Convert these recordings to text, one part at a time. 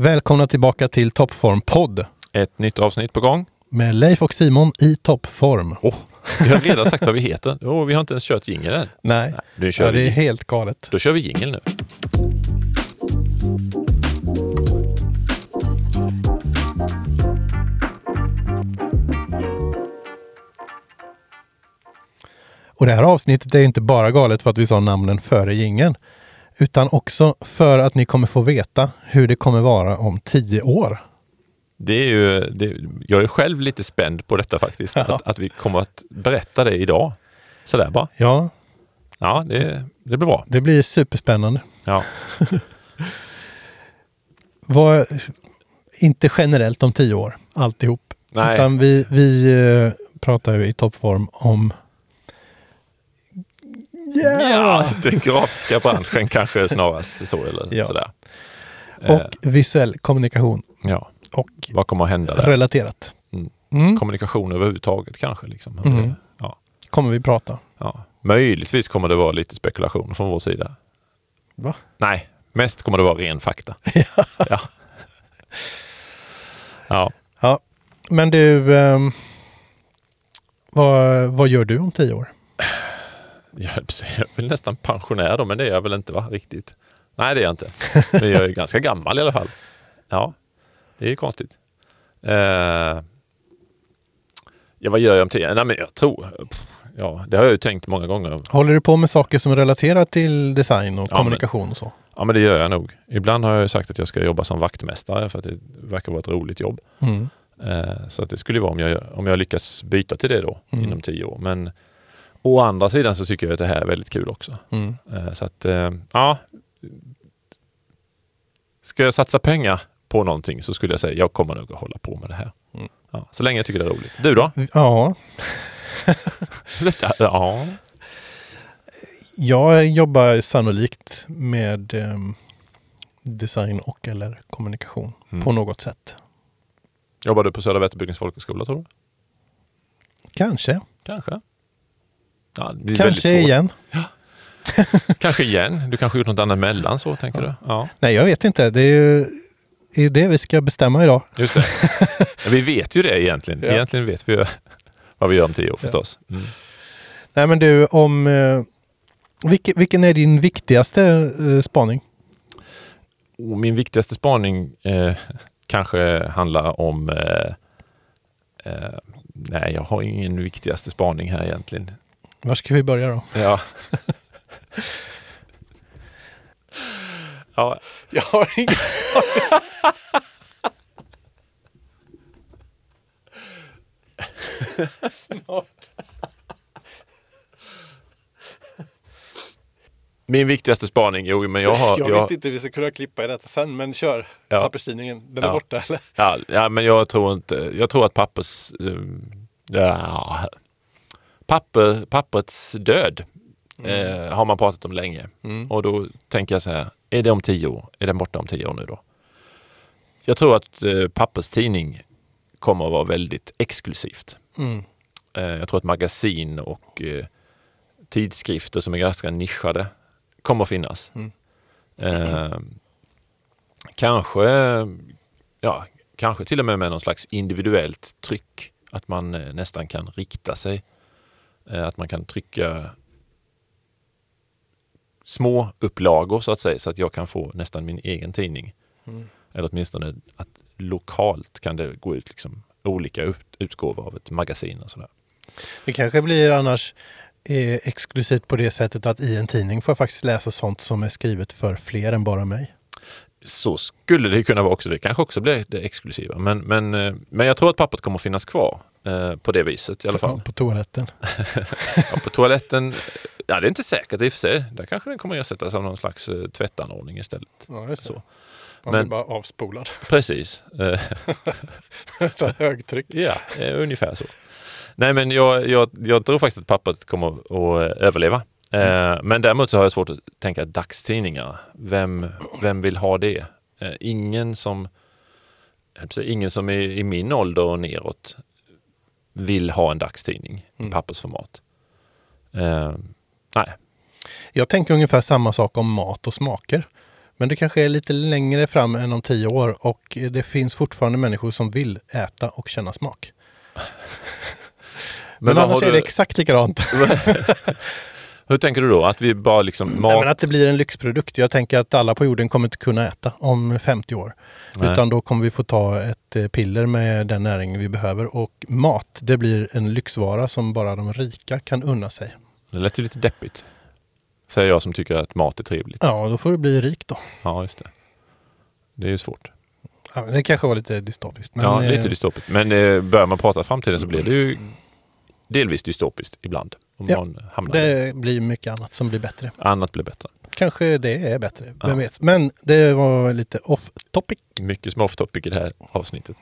Välkomna tillbaka till Toppform podd Ett nytt avsnitt på gång. med Leif och Simon i toppform. Oh, vi har redan sagt vad vi heter. Oh, vi har inte ens kört jingel än. Nej, Nej, ja, det är helt galet. Då kör vi jingel nu. Och det här avsnittet är inte bara galet för att vi sa namnen före jingeln, utan också för att ni kommer få veta hur det kommer vara om tio år. Det är ju, det, jag är själv lite spänd på detta faktiskt. Ja. Att, att vi kommer att berätta det idag. Sådär bara. Ja, Ja, det, det blir bra. det blir superspännande. Ja. Vad, inte generellt om tio år, alltihop. Nej. Utan vi, vi eh, pratar ju i toppform om ja, den grafiska branschen kanske snarast så eller Ja. sådär. Eh, och visuell kommunikation ja, och vad kommer att hända där? relaterat. Mm. Mm. Kommunikation överhuvudtaget kanske. Liksom. Mm. Ja, kommer vi prata. ja. Möjligtvis kommer det vara lite spekulation från vår sida. Va? Nej, mest kommer det vara ren fakta. ja. ja. Ja, men du, ehm, vad, vad gör du om tio år? Jag är väl nästan pensionär då, men det är jag väl inte va? Riktigt. Nej, det är jag inte. Men jag är ganska gammal i alla fall. Ja, det är konstigt. Eh, ja, vad gör jag om tio? Nej, men jag tror... Ja, det har jag ju tänkt många gånger. Håller du på med saker som är relaterat till design och Ja, kommunikation och så? Ja, men det gör jag nog. Ibland har jag ju sagt att jag ska jobba som vaktmästare för att det verkar vara ett roligt jobb. Mm. Eh, Så att det skulle vara om jag, om jag lyckas byta till det då Mm. inom tio år. Men å andra sidan så tycker jag att det här är väldigt kul också. Mm. Eh, Så att, eh, ja. Ska jag satsa pengar på någonting så skulle jag säga jag kommer nog att hålla på med det här. Mm. Ja, så länge jag tycker det är roligt. Du då? Ja, ja. jag jobbar sannolikt med ehm, design och eller kommunikation Mm. på något sätt. Jobbar du på Södra Vätterbygdens folkhögskola tror du? Kanske, Kanske. Ja, det väldigt kanske igen. Kanske igen. Du kanske gjort något annat mellan så, tänker du? Ja, Nej, jag vet inte. Det är ju det, är det vi ska bestämma idag. just det. Ja, vi vet ju det egentligen. Ja. Egentligen vet vi ju vad vi gör om tio år förstås. Mm. Nej, men du, om... Eh, vilken, vilken är din viktigaste eh, spaning? Och min viktigaste spaning eh, kanske handlar om... Eh, eh, nej, jag har ingen viktigaste spaning här egentligen. Var ska vi börja då? Ja. ja, Jag har ingen min viktigaste spaning, jo men jag har... jag jag- vet inte, vi ska kunna klippa i detta sen, men kör Ja. papperstidningen. Den är Ja. borta eller? Ja, ja, men jag tror inte... Jag tror att pappers... Um, ja, papper, papperets död eh, har man pratat om länge. Mm. Och då tänker jag så här, är det om tio år? Är den borta om tio år nu då? Jag tror att eh, papperstidning kommer att vara väldigt exklusivt. Mm. Eh, jag tror att magasin och eh, tidskrifter som är ganska nischade kommer att finnas. Mm. Eh, kanske, ja, kanske till och med med någon slags individuellt tryck. Att man eh, nästan kan rikta sig. Eh, att man kan trycka små upplagor så att säga så att jag kan få nästan min egen tidning. Mm. Eller åtminstone att lokalt kan det gå ut liksom olika ut- utgåvor av ett magasin och sådär. Det kanske blir annars eh, exklusivt på det sättet att i en tidning får jag faktiskt läsa sånt som är skrivet för fler än bara mig. Så skulle det kunna vara också. Det kanske också blir det exklusiva. Men, men, eh, men jag tror att pappret kommer att finnas kvar eh, på det viset i alla fall. På toaletten. Ja, på toaletten, ja det är inte säkert i och för sig. Där kanske den kommer att ersättas av någon slags eh, tvättanordning istället. Ja. Så. Man Men- blir bara avspolad. Precis. Högtryck. Ja, eh, ungefär så. Nej, men jag, jag, jag tror faktiskt att pappret kommer att eh, överleva. Eh, Men däremot så har jag svårt att tänka dagstidningar. Vem, vem vill ha det? Eh, Ingen som, ingen som är i min ålder och neråt vill ha en dagstidning Mm. i pappersformat. Eh, nej, Jag tänker ungefär samma sak om mat och smaker. Men det kanske är lite längre fram än om tio år och det finns fortfarande människor som vill äta och känna smak. Men, vad annars har är du- det exakt likadant. Hur tänker du då? Att vi bara liksom Nej, mat... men att det blir en lyxprodukt. Jag tänker att alla på jorden kommer inte kunna äta om 50 år. Nej. Utan då kommer vi få ta ett eh, piller med den näring vi behöver. Och mat, det blir en lyxvara som bara de rika kan unna sig. Det lät ju lite deppigt. Säger jag som tycker att mat är trevligt. Ja, då får du bli rik då. Ja, just det. Det är ju svårt. Ja, det kanske var lite dystopiskt. Ja, eh, lite dystopiskt. Men eh, börjar man prata framtiden så blir det ju delvis dystopiskt ibland. Om Ja, någon hamnar. Det blir mycket annat som blir bättre. Annat blir bättre. Kanske det är bättre, vem Ja. vet. Men det var lite off topic. Mycket som off topic i det här avsnittet.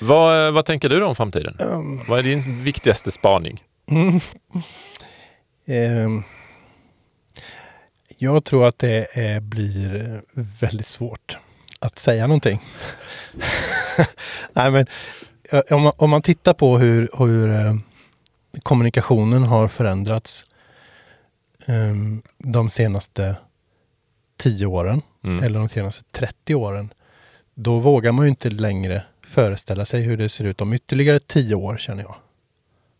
Vad, vad tänker du då om framtiden? Um, Vad är din viktigaste spaning? Mm. Ehm, jag tror att det är, blir väldigt svårt att säga någonting. Nej, men om man, om man tittar på hur, hur eh, kommunikationen har förändrats ehm, de senaste tio åren Mm. eller de senaste 30 åren, då vågar man ju inte längre föreställa sig hur det ser ut om ytterligare tio år känner jag.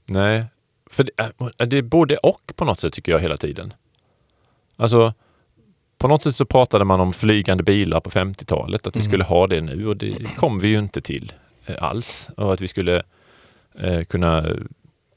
Nej, för det är, det är både och på något sätt tycker jag hela tiden. Alltså, på något sätt så pratade man om flygande bilar på 50-talet, att vi Mm. skulle ha det nu och det kom vi ju inte till eh, alls. Och att vi skulle eh, kunna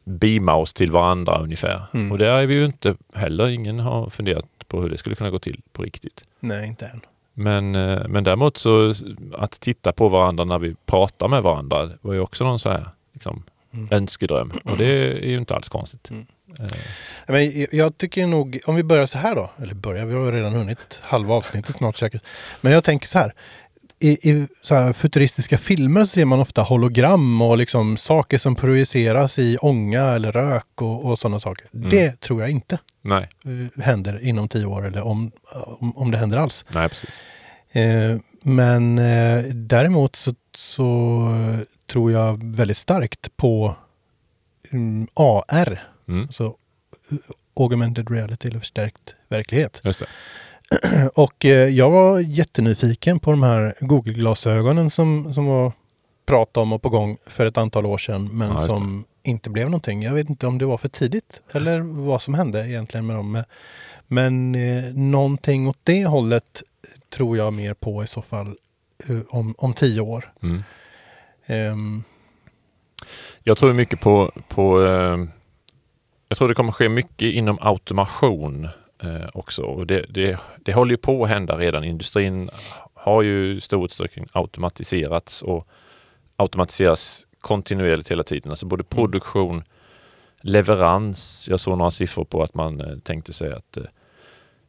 beama oss till varandra ungefär. Mm. Och det är vi ju inte heller. Ingen har funderat på hur det skulle kunna gå till på riktigt. Nej, inte än. Men, eh, men däremot så att titta på varandra när vi pratar med varandra var ju också någon så här liksom, Mm. önskedröm. Och det är ju inte alls konstigt. Mm. Eh, Men jag- tycker nog, om vi börjar så här då, eller börjar, vi har redan hunnit halva avsnittet snart säkert. Men jag tänker så här, i, i futuristiska filmer så ser man ofta hologram och liksom saker som projiceras i ånga eller rök och, och sådana saker. Mm. Det tror jag inte nej, eh, händer inom tio år eller om, om, om det händer alls. nej precis. Eh, men eh, däremot så, så tror jag väldigt starkt på mm, AR. Mm, Alltså augmented reality eller förstärkt verklighet. just det. Och eh, jag var jättenyfiken på de här Google-glasögonen som, som var prat om och på gång för ett antal år sedan men Ja, som inte blev någonting. Jag vet inte om det var för tidigt eller vad som hände egentligen med dem. Men eh, någonting åt det hållet tror jag mer på i så fall eh, om, om tio år. Mm. Ehm, Jag tror mycket på, på eh, jag tror det kommer ske mycket inom automation eh, också. Och det, det, det håller ju på att hända redan. Industrin har ju i stor utsträckning automatiserats och automatiseras kontinuerligt hela tiden. Alltså både produktion, leverans. Jag såg några siffror på att man eh, tänkte sig att eh,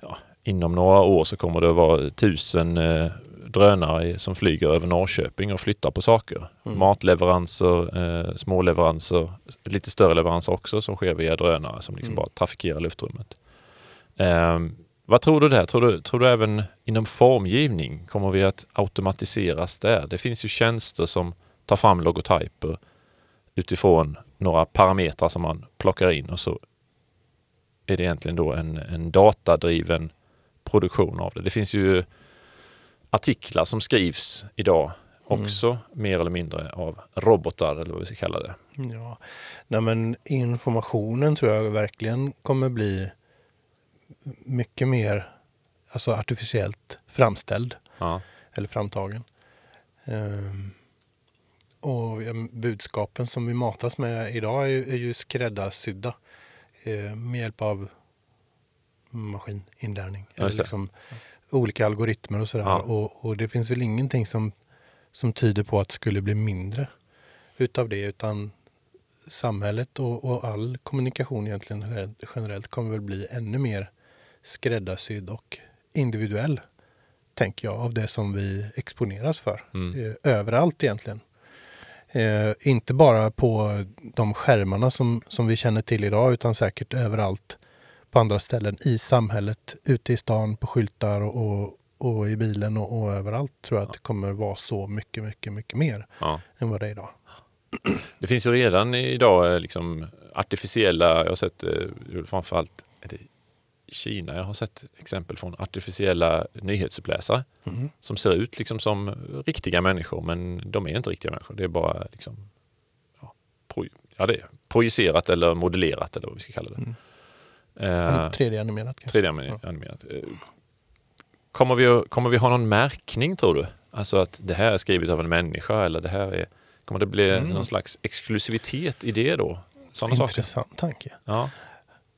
ja, inom några år så kommer det att vara tusen eh, drönare som flyger över Norrköping och flyttar på saker. Mm. Matleveranser, eh, små leveranser, lite större leveranser också som sker via drönare som liksom Mm. bara trafikerar luftrummet. Ehm, vad tror du där? Tror du, tror du även inom formgivning kommer vi att automatiseras där? Det finns ju tjänster som tar fram logotyper utifrån några parametrar som man plockar in och så är det egentligen då en, en datadriven produktion av det. Det finns ju artiklar som skrivs idag Mm. också mer eller mindre av robotar eller vad vi ska kalla det. Ja, Nej, men informationen tror jag verkligen kommer bli mycket mer alltså artificiellt framställd Ja. eller framtagen. Ehm, och budskapen som vi matas med idag är ju, är ju skräddarsydda eh, med hjälp av maskininlärning. Eller liksom olika algoritmer och sådär. Ja. Och, och det finns väl ingenting som, som tyder på att det skulle bli mindre utav det utan samhället och, och all kommunikation egentligen generellt kommer väl bli ännu mer skräddarsydd och individuell, tänker jag, av det som vi exponeras för. Mm. Eh, överallt egentligen. Eh, inte bara på de skärmarna som, som vi känner till idag, utan säkert överallt på andra ställen i samhället, ute i stan, på skyltar och, och, i bilen och, och överallt tror jag att det kommer vara så mycket, mycket, mycket mer Ja. än vad det är idag. Det finns ju redan idag eh, liksom artificiella, jag har sett eh, framförallt är det Kina. Jag har sett exempel från artificiella nyhetsuppläsare Mm. som ser ut liksom som riktiga människor men de är inte riktiga människor. Det är bara liksom, ja, pro, ja, det är projicerat eller modellerat eller vad vi ska kalla det. Mm. Eh, 3D-animerat kanske. 3D-animerat. Eh, Kommer vi, kommer vi ha någon märkning tror du? Alltså att det här är skrivet av en människa eller det här är... Kommer det bli Mm. någon slags exklusivitet i det då? Sådana saker? Intressant tanke. Ja.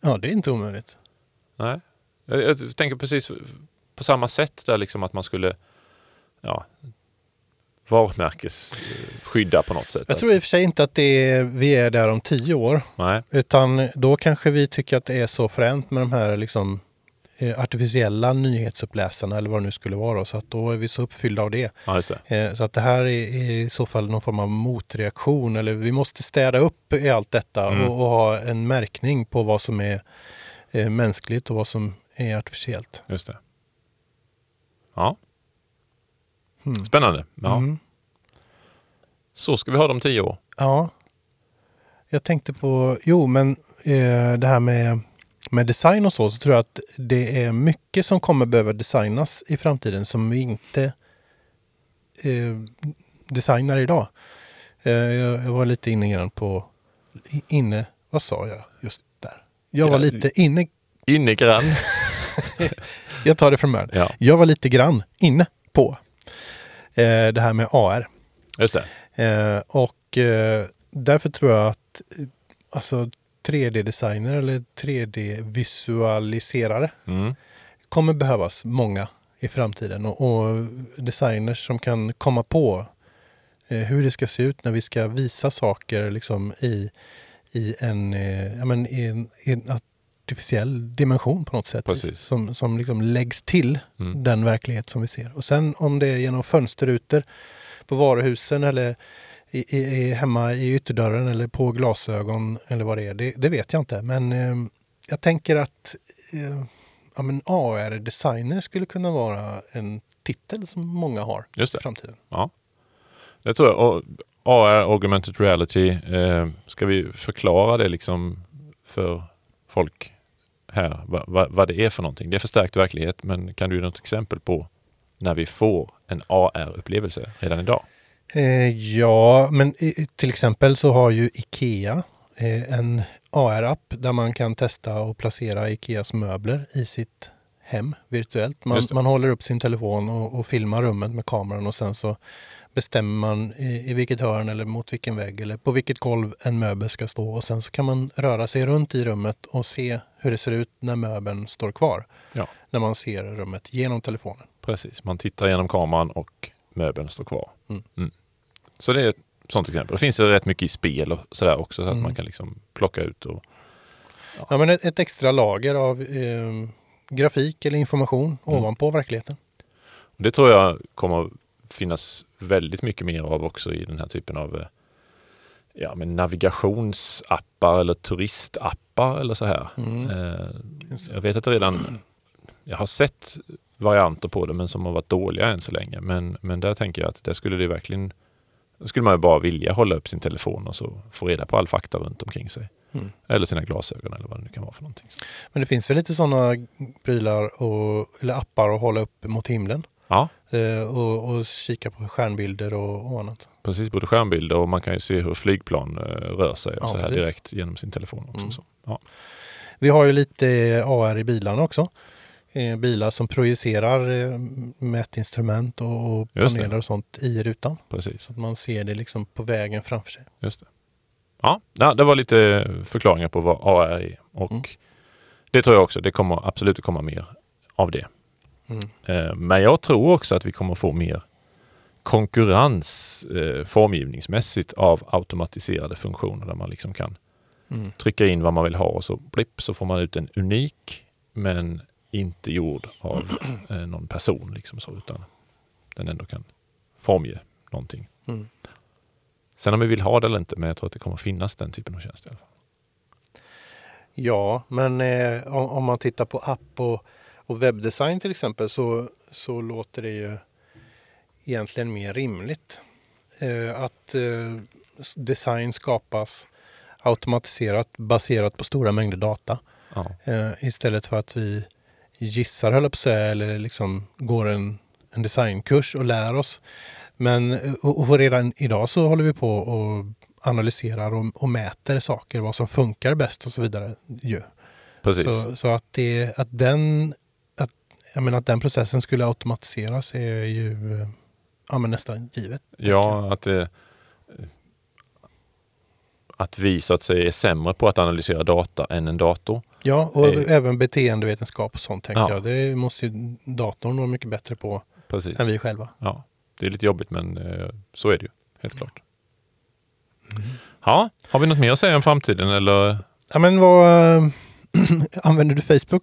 Ja, det är inte omöjligt. Nej. Jag, jag tänker precis på samma sätt där liksom att man skulle ja, varumärkesskydda på något sätt. Jag tror i och för sig inte att det är, vi är där om tio år. Nej, Utan då kanske vi tycker att det är så fränt med de här liksom, eh, artificiella nyhetsuppläsarna eller vad det nu skulle vara. Så att då är vi så uppfyllda av det. ja det. Eh, Så att det här är, är i så fall någon form av motreaktion. Eller vi måste städa upp i allt detta Mm. och, och ha en märkning på vad som är eh, mänskligt och vad som är artificiellt. Just det. Ja, Hmm. spännande. Ja. Mm. Så ska vi ha dem tio år. Ja. Jag tänkte på, jo men eh, det här med, med design och så, så tror jag att det är mycket som kommer behöva designas i framtiden som vi inte eh, designar idag. Eh, jag, jag var lite inne på, inne, vad sa jag just? Jag var lite inne, Inne grann. jag tar det från början. Ja, Jag var lite grann inne på eh, det här med AR. just det. Eh, och eh, därför tror jag att eh, alltså 3D-designer eller 3D-visualiserare Mm. kommer behövas många i framtiden. Och, och designers som kan komma på eh, hur det ska se ut när vi ska visa saker liksom i, i, en, eh, ja, men i, en, i en artificiell dimension på något sätt. Precis. Som, som liksom läggs till Mm. den verklighet som vi ser. Och sen om det är genom fönsterrutor på varuhusen eller i, i, hemma i ytterdörren eller på glasögon eller vad det är, det, det vet jag inte. Men eh, jag tänker att eh, ja, men AR-designer skulle kunna vara en titel som många har i framtiden. Det tror jag. Och AR, augmented reality, eh, ska vi förklara det liksom för folk här, va, va, vad det är för någonting? Det är förstärkt verklighet, men kan du ge något exempel på när vi får en AR-upplevelse redan idag? Eh, ja, men i, till exempel så har ju Ikea eh, en AR-app där man kan testa och placera Ikeas möbler i sitt hem virtuellt. Man, man håller upp sin telefon och, och filmar rummet med kameran och sen så bestämmer man i, i vilket hörn eller mot vilken vägg eller på vilket golv en möbel ska stå och sen så kan man röra sig runt i rummet och se hur det ser ut när möbeln står kvar. Ja. När man ser rummet genom telefonen. Precis, man tittar genom kameran och möbeln står kvar. Mm. Så det är ett sånt exempel. Det finns ju rätt mycket i spel och sådär också så att Mm. man kan liksom plocka ut och Ja, men ett, ett extra lager av eh, grafik eller information Mm. ovanpå verkligheten. Det tror jag kommer finnas väldigt mycket mer av också i den här typen av eh, ja, men navigationsappar eller turistappar eller så här. Mm. Eh, jag vet att redan, jag har sett varianter på det men som har varit dåliga än så länge. Men, men där tänker jag att där skulle det verkligen, skulle man ju bara vilja hålla upp sin telefon och så få reda på all fakta runt omkring sig. Mm. Eller sina glasögon eller vad det nu kan vara för någonting. Men det finns väl lite sådana prylar och, eller appar att hålla upp mot himlen Ja, eh, och, och kika på stjärnbilder och, och annat. precis. Både skärmbilder och man kan ju se hur flygplan eh, rör sig och Ja, så här precis. direkt genom sin telefon också. Mm. Ja. Vi har ju lite AR i bilarna också. Eh, bilar som projicerar eh, mätinstrument och, och paneler och sånt i rutan. Precis, Så att man ser det liksom på vägen framför sig. just det. Ja, ja, det var lite förklaringar på vad AR är och Mm. det tror jag också. Det kommer absolut att komma mer av det. Mm. Men jag tror också att vi kommer få mer konkurrens eh, formgivningsmässigt av automatiserade funktioner där man liksom kan Mm. trycka in vad man vill ha och så blipp så får man ut en unik men inte gjord av eh, någon person liksom så utan den ändå kan formge någonting. Mm. Sen om vi vill ha det eller inte, men jag tror att det kommer finnas den typen av tjänst i alla fall. Ja, men eh, om, om man tittar på app och, och webbdesign till exempel så, så låter det ju egentligen mer rimligt. Eh, att eh, design skapas automatiserat baserat på stora mängder data. Ja. Eh, istället för att vi gissar, höll jag på att säga, eller liksom går en, en designkurs och lär oss. Men eh, och, och redan idag så håller vi på och analyserar och, och mäter saker, vad som funkar bäst och så vidare. Ju. Precis. Så, så att, det, att, den, jag menar, att den processen skulle automatiseras är ju eh, ja, men nästan givet. Ja, att det, att vi så att säga är sämre på att analysera data än en dator. Ja, och Eh. även beteendevetenskap och sånt tänker Ja. jag. Det måste ju datorn vara mycket bättre på Precis. än vi själva. Ja, det är lite jobbigt men eh, så är det ju helt klart. Mm. Ja, har vi något mer att säga om framtiden eller? Ja, men vad eh, använder du Facebook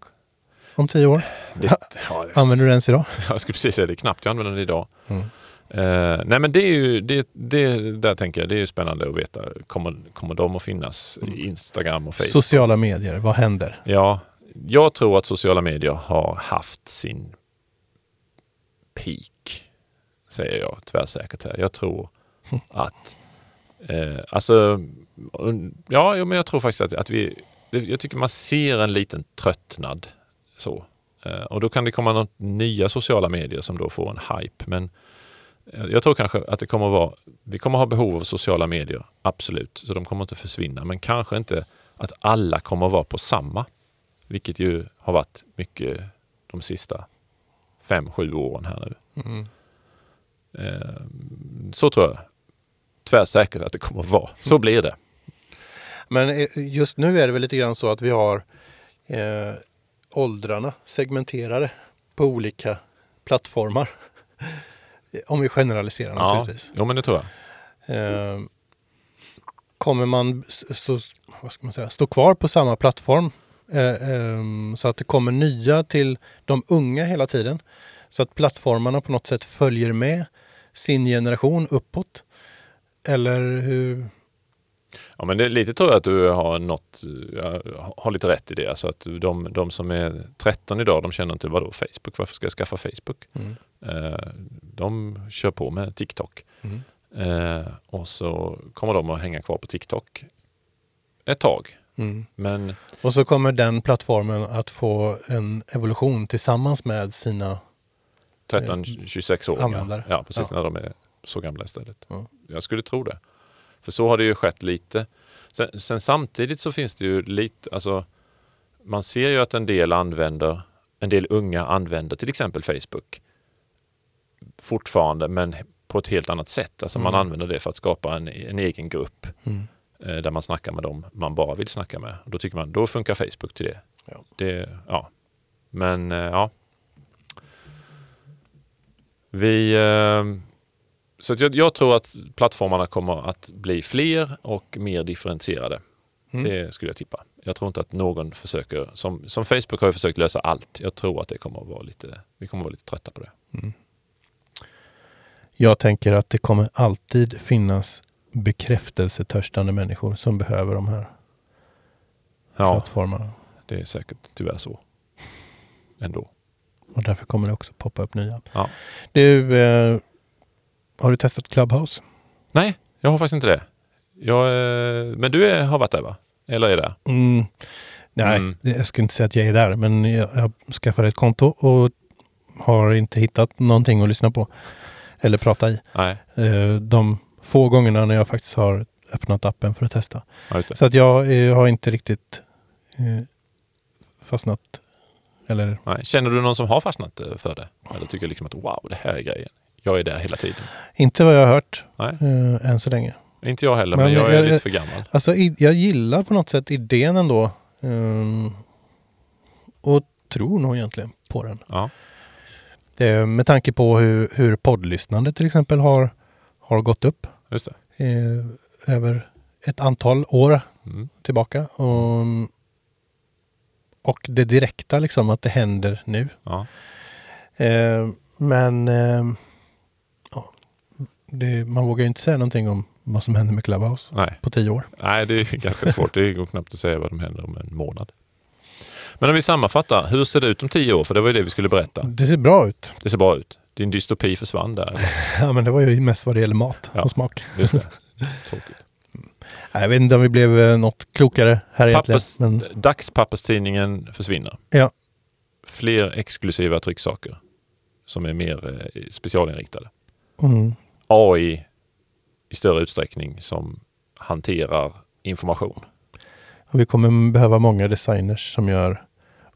om tio år? Det, ja, det, Använder du den ens idag? jag skulle precis säga det, är knappt jag använder det idag. Mm. Eh, nej men det är ju, det, det, där tänker jag, det är ju spännande att veta. Kommer, kommer de att finnas i Instagram och Facebook? Sociala medier, vad händer? Ja, jag tror att sociala medier har haft sin peak, säger jag tvärsäkert här. Jag tror att, eh, alltså, ja, men jag tror faktiskt att, att vi, jag tycker man ser en liten tröttnad så. Eh, och då kan det komma något nya sociala medier som då får en hype. Men eh, jag tror kanske att det kommer att vara, vi kommer att ha behov av sociala medier, absolut. Så de kommer inte försvinna. Men kanske inte att alla kommer att vara på samma. Vilket ju har varit mycket de sista fem, sju åren här nu. Mm. Eh, så tror jag tvärsäkert att det kommer att vara. Så blir det. Men just nu är det väl lite grann så att vi har eh, åldrarna segmenterade på olika plattformar. Om vi generaliserar Ja, naturligtvis. jo men det tror jag. Eh, kommer man så, vad ska man säga, stå kvar på samma plattform eh, ehm, så att det kommer nya till de unga hela tiden. Så att plattformarna på något sätt följer med sin generation uppåt. Eller hur? Ja men det, lite tror jag att du har något, har lite rätt i det. Alltså att de, de som är 13 idag, de känner inte vadå Facebook, varför ska jag skaffa Facebook? Mm. Eh, de kör på med TikTok. Mm. Eh, och så kommer de att hänga kvar på TikTok ett tag. Mm. Men Och så kommer den plattformen att få en evolution tillsammans med sina 13-26 år. Användare. Ja, precis. Ja. När de är så gamla istället. Ja. Jag skulle tro det. För så har det ju skett lite. Sen, sen samtidigt så finns det ju lite, alltså man ser ju att en del använder, en del unga använder till exempel Facebook fortfarande men på ett helt annat sätt. Alltså man Mm. använder det för att skapa en, en egen grupp Mm. eh, där man snackar med dem man bara vill snacka med. Då tycker man, då funkar Facebook till det. Ja. det ja. Men eh, ja. Vi, eh, så jag, jag tror att plattformarna kommer att bli fler och mer differentierade. Mm. Det skulle jag tippa. Jag tror inte att någon försöker, som, som Facebook har ju försökt lösa allt. Jag tror att det kommer att vara lite, vi kommer att vara lite trötta på det. Jag tänker att det kommer alltid finnas bekräftelsetörstande människor som behöver de här Ja, plattformarna. det är säkert tyvärr så. Ändå. Och därför kommer det också poppa upp nya. Ja. Du, eh, har du testat Clubhouse? Nej, jag har faktiskt inte det. Jag, eh, men du är, har varit där va? Eller är där? Mm. Nej, Mm. det- jag skulle inte säga att jag är där, men jag, jag skaffade ett konto och har inte hittat någonting att lyssna på eller prata i. Nej, Eh, de få gångerna när jag faktiskt har öppnat appen för att testa. ja, det. Så att jag eh, har inte riktigt fastnat. Eller Nej. Känner du någon som har fastnat för det? Eller tycker liksom att wow, det här är grejen. Jag är där hela tiden. inte vad jag har hört Nej, eh, än så länge. inte jag heller, Men men, jag är jag- lite jag- för gammal. Alltså jag gillar på något sätt idén ändå. Um, och tror nog egentligen på den. Ja, Eh, med tanke på hur, hur poddlyssnande till exempel har, har gått upp just det. eh, över ett antal år Mm. tillbaka. Och, och det direkta liksom att det händer nu. Ja. Eh, men eh, ja, det, man vågar ju inte säga någonting om vad som händer med Clubhouse Nej. på tio år. Nej, det är ganska svårt. Det går knappt att säga vad som händer om en månad. Men om vi sammanfattar, hur ser det ut om tio år? För det var ju det vi skulle berätta. Det ser bra ut. Det ser bra ut. Din dystopi försvann där. Ja, men det var ju mest vad det gäller mat Ja. och smak. Just det. Tråkigt. Jag vet inte om vi blev eh, något klokare här egentligen. Pappers, Men, Dagspapperstidningen försvinner. Ja. Fler exklusiva trycksaker som är mer eh, specialinriktade. mm, AI i större utsträckning som hanterar information. och vi kommer behöva många designers som gör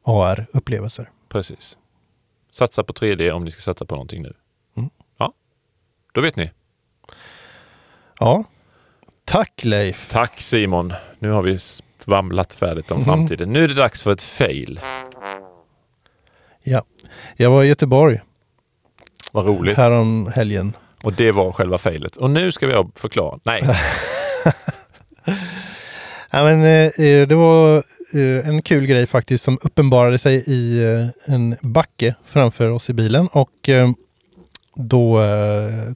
AR-upplevelser. Precis. Satsa på 3D om ni ska satsa på någonting nu. Mm. Ja, då vet ni. Ja. Tack Leif. Tack Simon. Nu har vi svamlat färdigt om Mhm. framtiden. Nu är det dags för ett fail. Ja. Jag var i Göteborg Vad roligt. härom helgen. Och det var själva failet. Och nu ska vi förklara. Nej, Ja, men, eh, eh, det var eh, en kul grej faktiskt som uppenbarade sig i en backe framför oss i bilen och då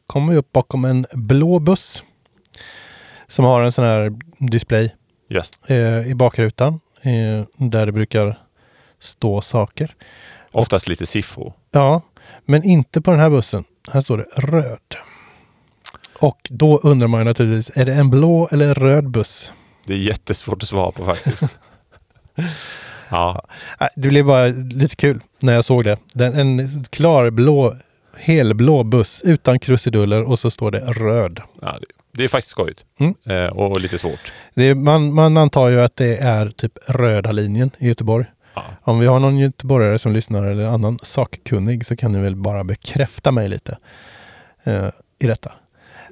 kom vi upp bakom en blå buss som har en sån här display yes. i bakrutan där det brukar stå saker. oftast lite siffror. Ja, men inte på den här bussen. Här står det röd. Och då undrar man ju naturligtvis, är det en blå eller röd buss? Det är jättesvårt att svara på faktiskt. ja, Det blev bara lite kul när jag såg det. Den, en klar blå, helblå buss utan krusiduller och så står det röd. ja det, är faktiskt skojigt. Mm. Eh, och lite svårt. Är, man, man antar ju att det är typ röda linjen i Göteborg. Ja. Om vi har någon göteborgare som lyssnar eller annan sakkunnig så kan ni väl bara bekräfta mig lite eh, i detta.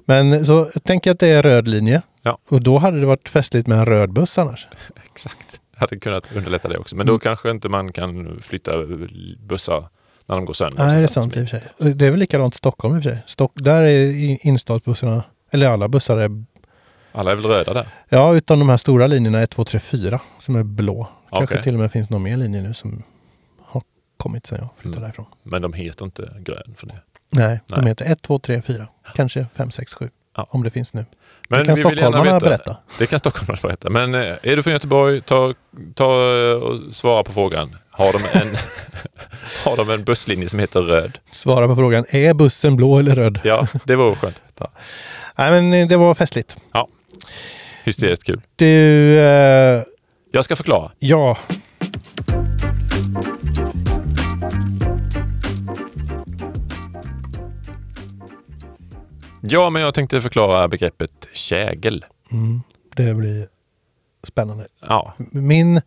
Men så jag tänker att det är röd linje. Ja. Och då hade det varit festligt med en röd buss annars. Exakt. Hade kunnat underlätta det också. Men då Mm. kanske inte man kan flytta bussar när de går sönder. Nej, det är sant i och för sig. Det är väl likadant i Stockholm i och för sig. Stock, där är i- innerstadsbussarna, eller alla bussar är, Alla är väl röda där? ja utom de här stora linjerna 1, 2, 3, 4 som är blå. Kanske till och med finns någon mer linje nu som har kommit sedan jag flyttade Mm. därifrån. Men de heter inte grön för det. Nej, de Nej. heter 1, 2, 3, 4. Kanske 5, 6, 7. Ja. Om det finns nu. Men det kan vi stockholmarna berätta. Det kan stockholmarna berätta. Men eh, är du från Göteborg, ta, ta eh, och svara på frågan. Har de, en, har de en busslinje som heter röd? Svara på frågan, är bussen blå eller röd? Ja, det var skönt. Nej men eh, det var festligt. Hysteriskt kul. Du, eh, Jag ska förklara. ja. Ja, men jag tänkte förklara begreppet kägel. Mm, det blir spännande. Ja, Min,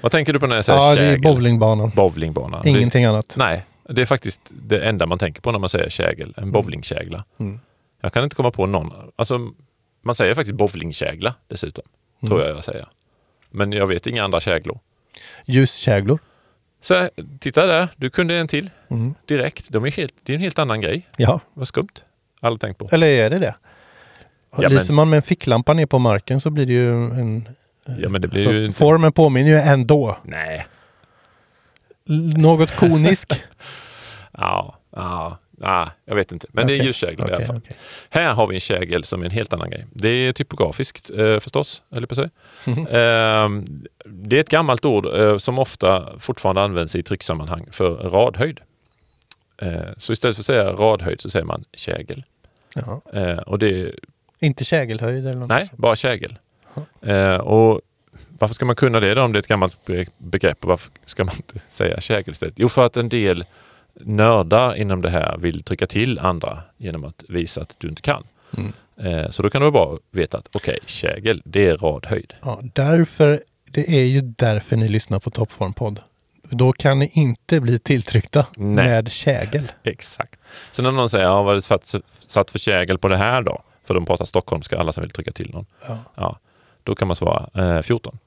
vad tänker du på när jag säger ja det är kägel? bowlingbanan. Bowlingbana. Ingenting annat. Det, nej, det är faktiskt det enda man tänker på när man säger kägel. En bowlingkägla. Mm. Jag kan inte komma på någon. Alltså, man säger faktiskt bowlingkägla dessutom. Tror Mm. jag jag säger. Men jag vet inga andra käglor. Ljuskäglor. Så titta där, du kunde en till Mm. direkt. De är helt, det är en helt annan grej. Ja, Vad skumt. Aldrig tänkt på. eller är det det? Ja, Lyser men- man med en ficklampa ner på marken så blir det ju en... Ja, men det blir ju inte... Formen påminner ju ändå. Nej. L- Något konisk. Ja, ja, ja, jag vet inte. Men det är ljuskäglor i alla fall. okej. Här har vi en kägel som är en helt annan grej. Det är typografiskt eh, förstås, eller på sig. Ehm, det är ett gammalt ord eh, som ofta fortfarande används i trycksammanhang för radhöjd. Eh, så istället för att säga radhöjd så säger man kägel. Eh, och det är, Inte kägelhöjd eller något? nej, bara kägel. Eh, och varför ska man kunna det då om det är ett gammalt be- begrepp och varför ska man inte säga kägel istället? Jo, för att en del nördar inom det här vill trycka till andra genom att visa att du inte kan. Mm. Eh, Så då kan du bara veta att okej, kägel, det är radhöjd. Ja, därför, det är ju därför ni lyssnar på Toppform-podd. Då kan ni inte bli tilltryckta Nej. med kägel. Exakt. Så när någon säger, ja, vad är det satt, satt för kägel på det här då? För de pratar stockholmska, alla som vill trycka till någon. Ja. Ja, då kan man svara eh, 14.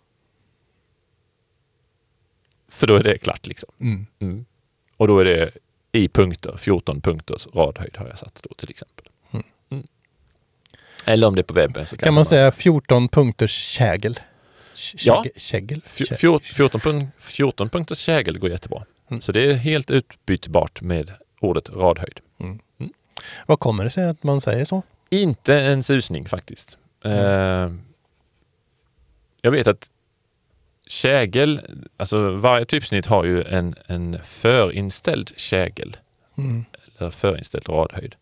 För då är det klart liksom. Mm. Mm. Och då är det i punkter, 14 punkters radhöjd har jag satt då till exempel. Mm. Mm. Eller om det är på webben så kan, Kan man säga 14 punkters kägel? Kä- Ja. kägel- Kägel? Fj- Kä- fjort- 14, punk- 14 punkters kägel går jättebra. Mm. Så det är helt utbytbart med ordet radhöjd. Vad kommer det sig att man säger så? Inte en susning faktiskt. Eh, jag vet att kägel, alltså varje typsnitt har ju en, en förinställd kägel. Mm. eller förinställd radhöjd.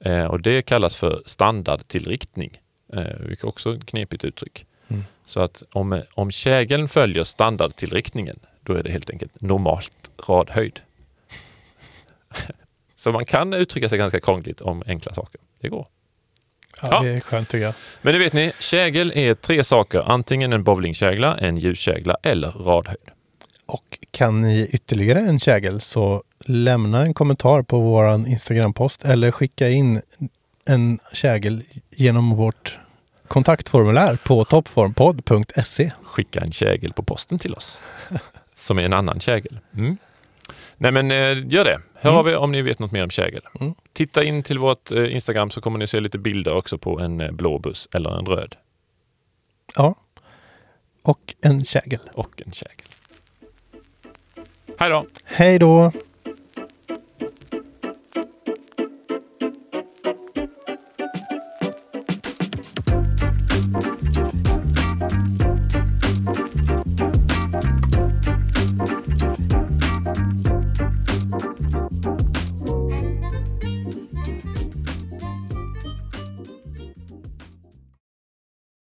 Eh, och det kallas för standardtillriktning. Eh, vilket också är ett knepigt uttryck. Mm. Så att om, om kägeln följer standardtillriktningen, då är det helt enkelt normalt radhöjd. Så man kan uttrycka sig ganska krångligt om enkla saker. Det går. Ja, Ja. Det är skönt tycker jag. Men nu vet ni, kägel är tre saker. Antingen en bowlingkägla, en ljuskägla eller radhöjd. Och kan ni ytterligare en kägel så lämna en kommentar på våran Instagram-post eller skicka in en kägel genom vårt kontaktformulär på toppformpodd.se. Skicka en kägel på posten till oss. Som är en annan kägel. Mm. Nej men eh, gör det. Hör Mm. av er om ni vet något mer om kägel. Mm. Titta in till vårt eh, Instagram så kommer ni se lite bilder också på en eh, blå buss eller en röd Ja. Och en kägel. och en kägel. Hej då! Hej då!